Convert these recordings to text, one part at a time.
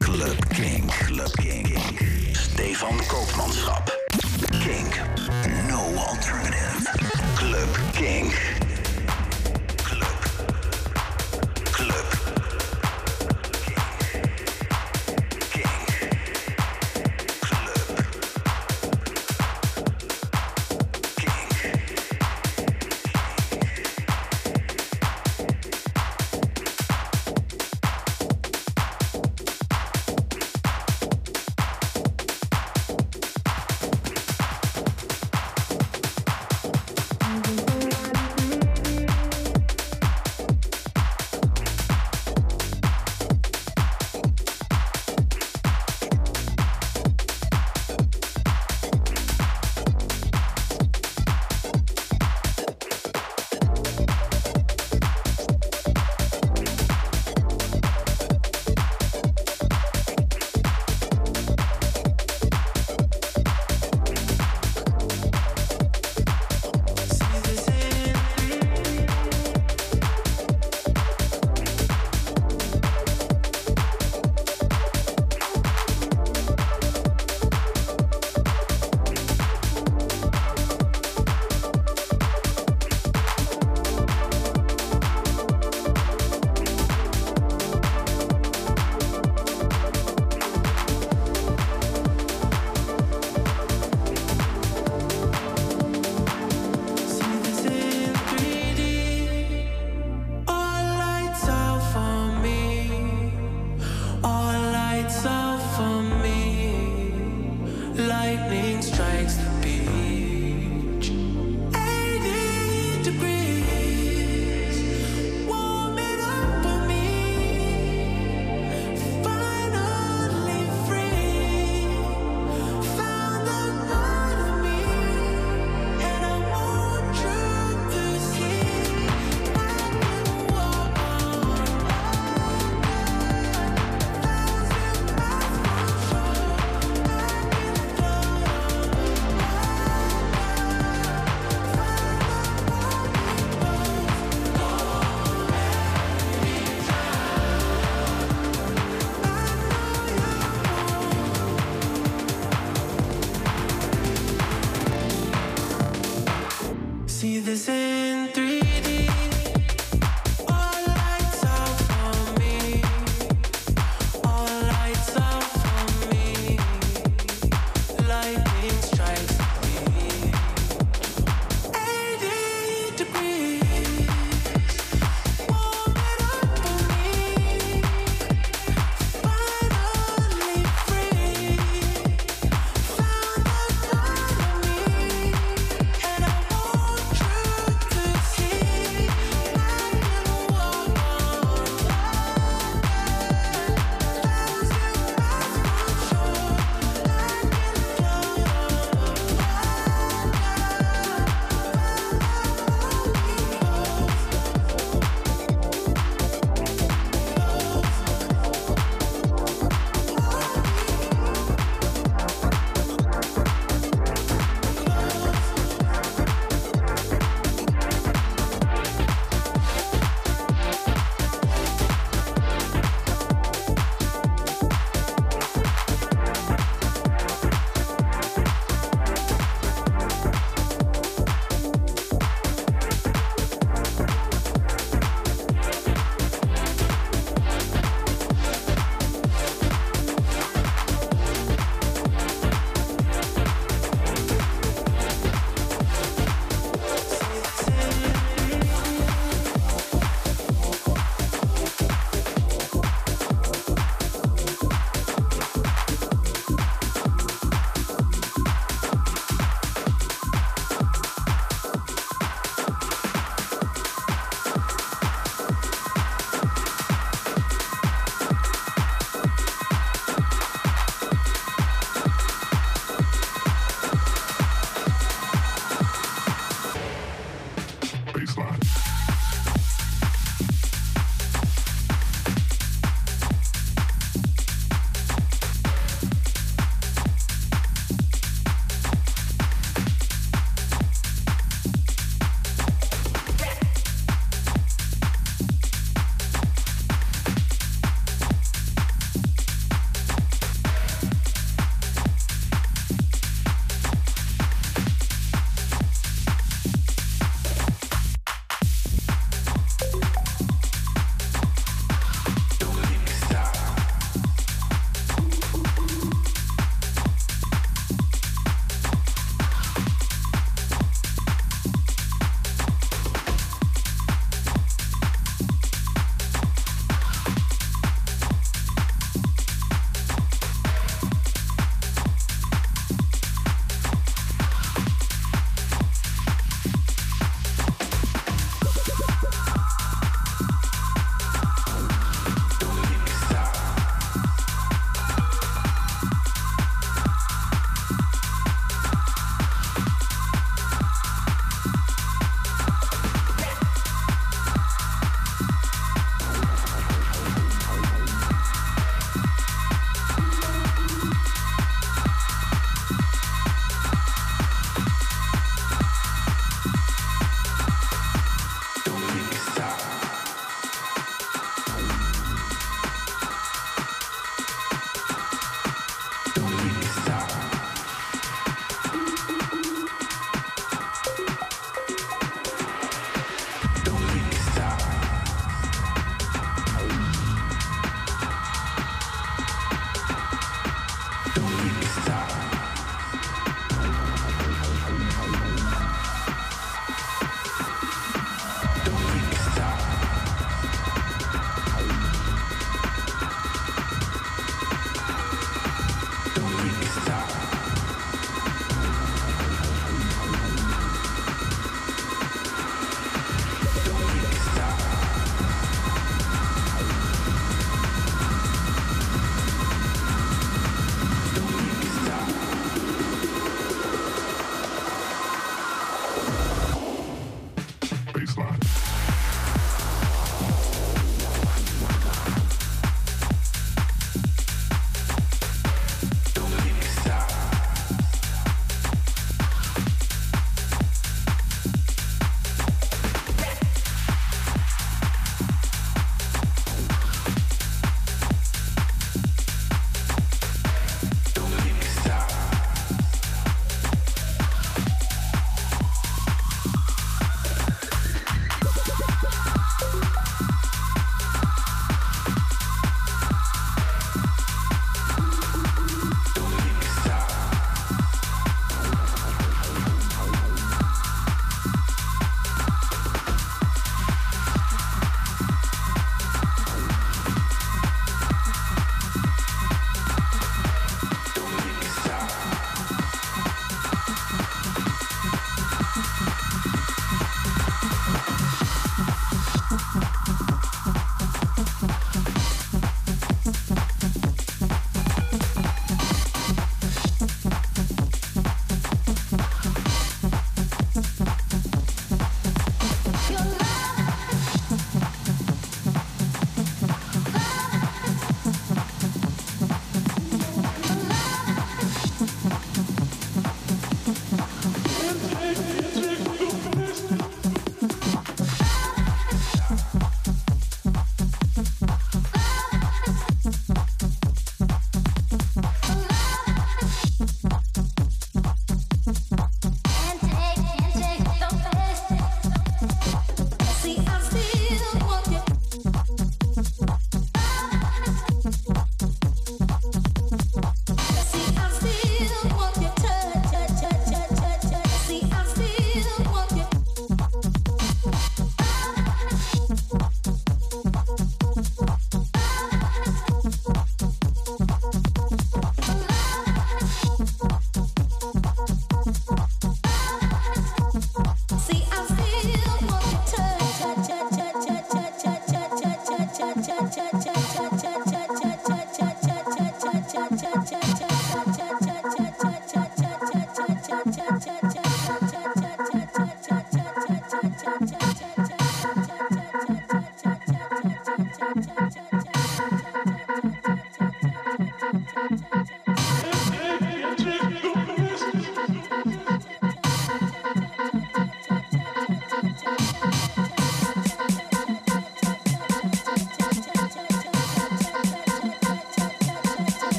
Club Kink. Club Kink. Stefan Koopmanschap. Kink. No alternative. Club Kink.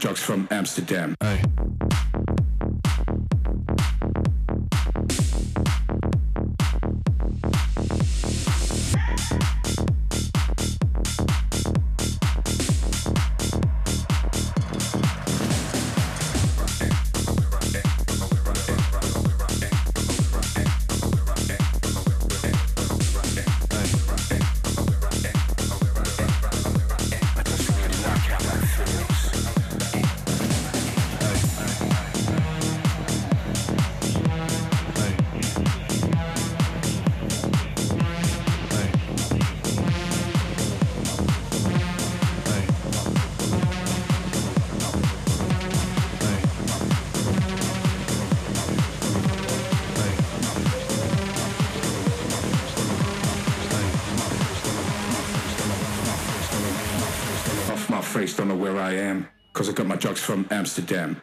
Drugs from Amsterdam. Hey. Amsterdam.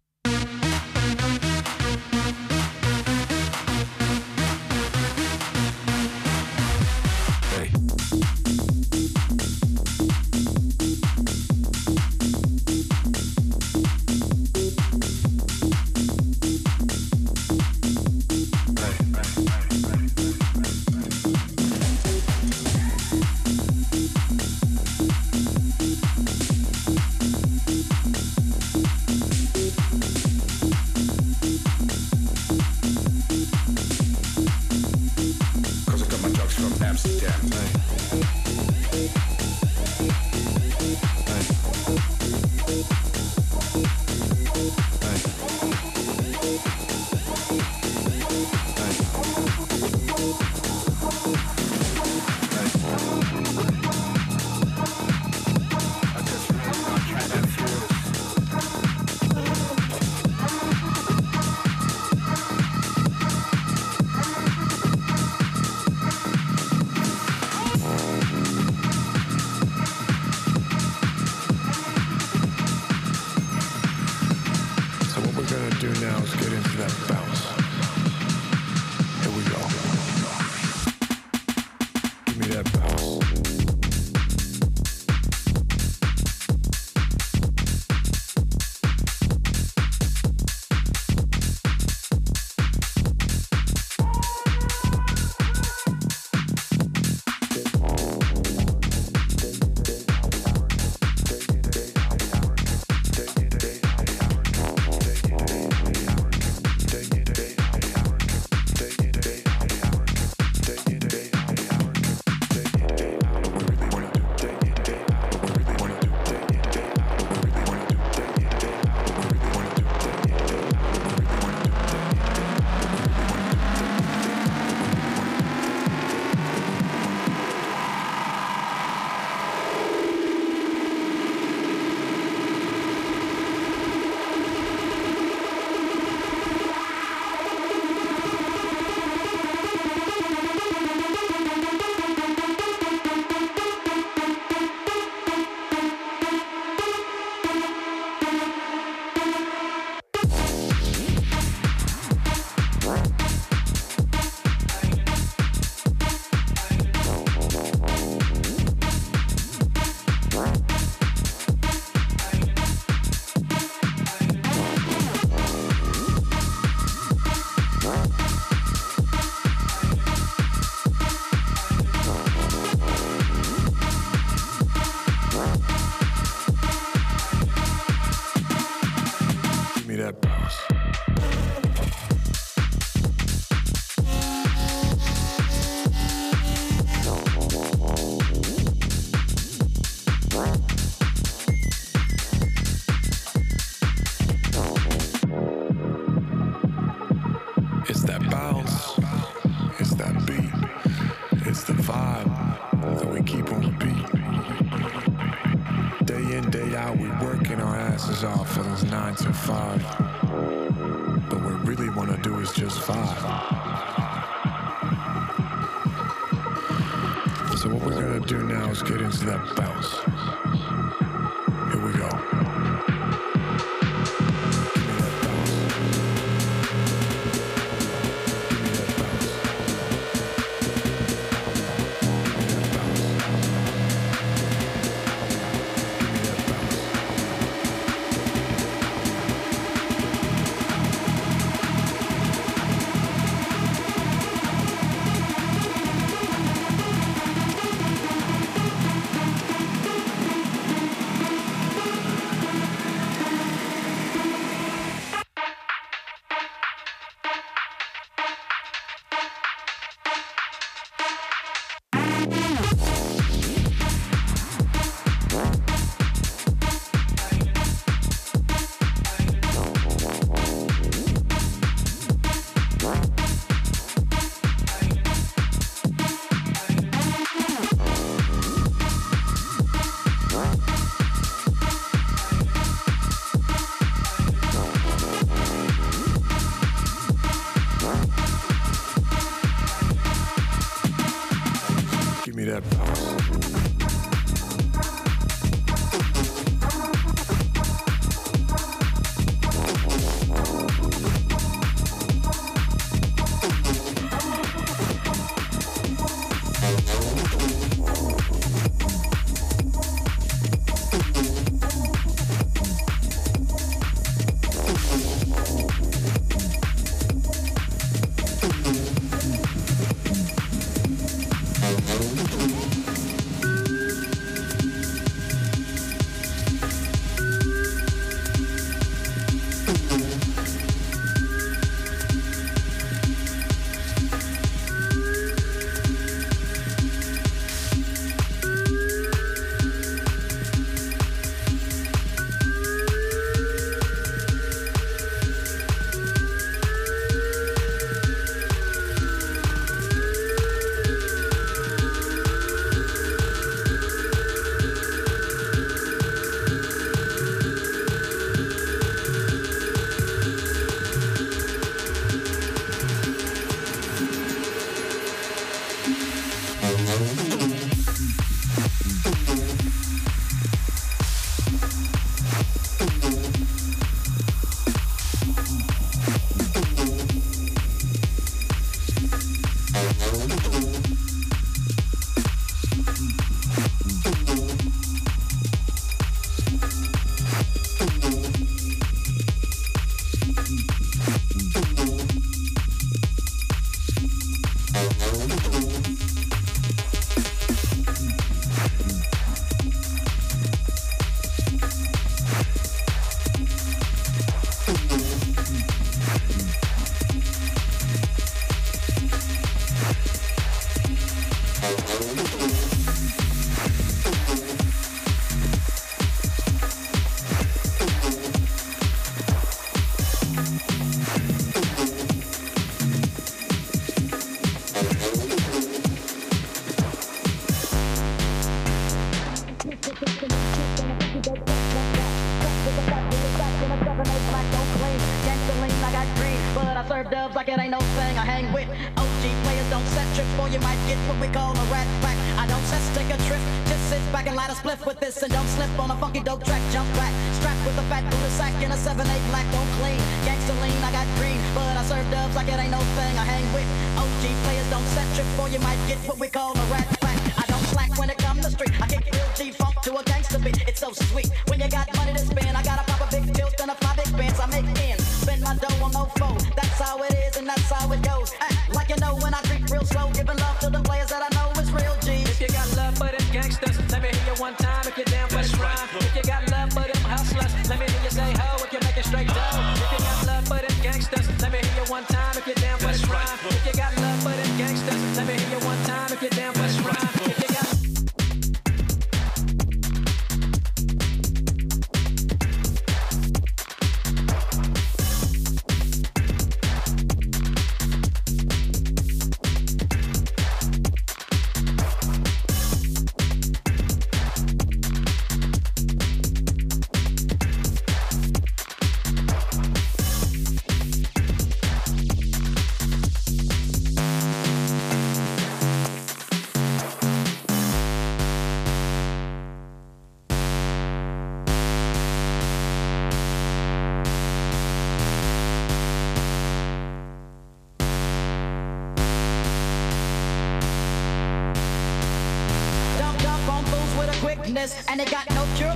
from Amsterdam.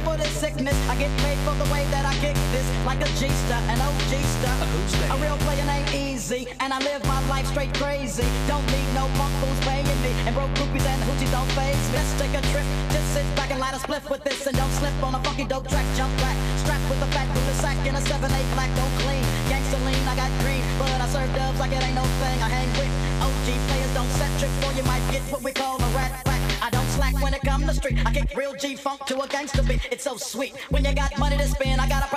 For this sickness. I get paid for the way that I kick this, like a G-star, an OG star. A a real player ain't Easy, and I live my life straight crazy. Don't need no punk fools paying me, and broke groupies and hoochies don't phase me. Let's take a trip, just sit back and light a spliff with this, and don't slip on a funky dope track. Jump back, strapped with a fat with a sack and a 7-8 black, don't clean. Gangsta lean, I got green, but I serve dubs like it ain't no thing. I hang with OG players, don't set trip, or you might get what we street. I kick real G funk to a gangster beat. It's so sweet. When you got money to spend, I got a